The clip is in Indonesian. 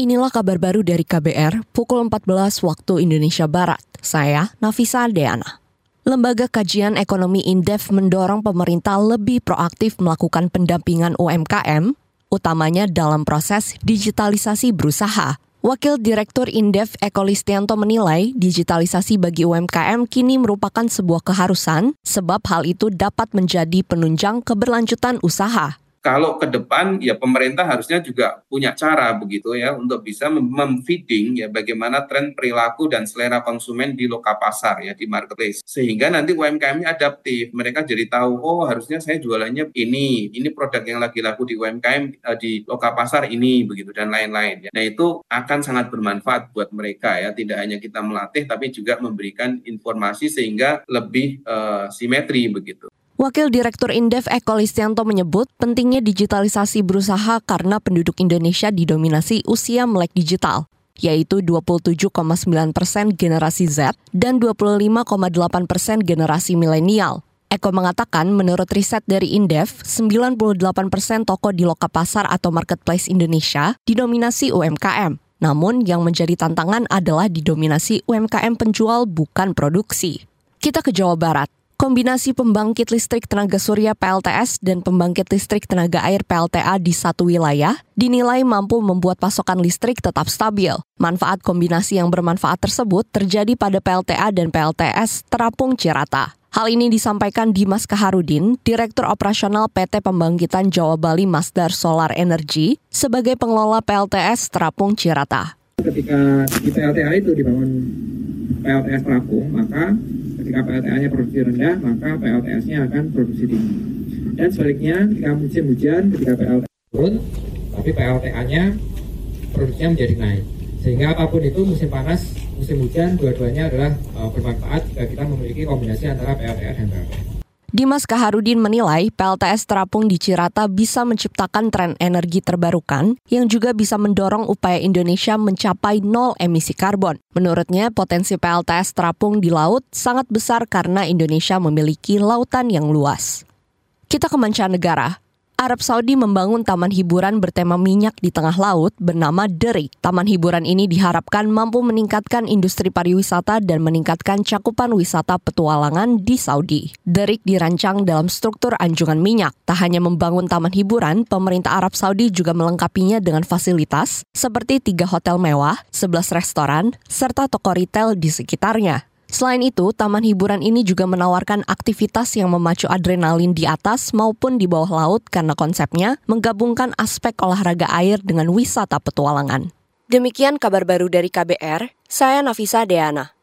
Inilah kabar baru dari KBR pukul 14 waktu Indonesia Barat. Saya Nafisa Deana. Lembaga Kajian Ekonomi Indef mendorong pemerintah lebih proaktif melakukan pendampingan UMKM, utamanya dalam proses digitalisasi berusaha. Wakil Direktur Indef Eko Listianto menilai digitalisasi bagi UMKM kini merupakan sebuah keharusan sebab hal itu dapat menjadi penunjang keberlanjutan usaha kalau ke depan ya pemerintah harusnya juga punya cara begitu ya untuk bisa memfeeding ya bagaimana tren perilaku dan selera konsumen di loka pasar ya di marketplace sehingga nanti UMKM adaptif mereka jadi tahu oh harusnya saya jualannya ini ini produk yang lagi laku di UMKM eh, di loka pasar ini begitu dan lain-lain ya. Nah itu akan sangat bermanfaat buat mereka ya tidak hanya kita melatih tapi juga memberikan informasi sehingga lebih uh, simetri begitu. Wakil Direktur Indef Eko Listianto menyebut pentingnya digitalisasi berusaha karena penduduk Indonesia didominasi usia melek digital, yaitu 27,9 persen generasi Z dan 25,8 persen generasi milenial. Eko mengatakan menurut riset dari Indef, 98 persen toko di loka pasar atau marketplace Indonesia didominasi UMKM. Namun yang menjadi tantangan adalah didominasi UMKM penjual bukan produksi. Kita ke Jawa Barat. Kombinasi pembangkit listrik tenaga surya PLTS dan pembangkit listrik tenaga air PLTA di satu wilayah dinilai mampu membuat pasokan listrik tetap stabil. Manfaat kombinasi yang bermanfaat tersebut terjadi pada PLTA dan PLTS Terapung Cirata. Hal ini disampaikan Dimas Kaharudin, Direktur Operasional PT Pembangkitan Jawa Bali Masdar Solar Energy, sebagai pengelola PLTS Terapung Cirata. Ketika di PLTA itu dibangun PLTS Terapung, maka ketika PLTA-nya produksi rendah, maka PLTS-nya akan produksi tinggi. Dan sebaliknya, ketika musim hujan, ketika PLTA turun, tapi PLTA-nya produksinya menjadi naik. Sehingga apa pun itu musim panas, musim hujan, dua-duanya adalah uh, bermanfaat jika kita memiliki kombinasi antara PLTA dan PLTS. Dimas Kaharudin menilai PLTS terapung di Cirata bisa menciptakan tren energi terbarukan yang juga bisa mendorong upaya Indonesia mencapai nol emisi karbon. Menurutnya, potensi PLTS terapung di laut sangat besar karena Indonesia memiliki lautan yang luas. Kita ke mancanegara. Arab Saudi membangun taman hiburan bertema minyak di tengah laut bernama Derik. Taman hiburan ini diharapkan mampu meningkatkan industri pariwisata dan meningkatkan cakupan wisata petualangan di Saudi. Derik dirancang dalam struktur anjungan minyak. Tak hanya membangun taman hiburan, pemerintah Arab Saudi juga melengkapinya dengan fasilitas seperti tiga hotel mewah, 11 restoran, serta toko retail di sekitarnya. Selain itu, taman hiburan ini juga menawarkan aktivitas yang memacu adrenalin di atas maupun di bawah laut karena konsepnya menggabungkan aspek olahraga air dengan wisata petualangan. Demikian kabar baru dari KBR, saya Nafisa Deana.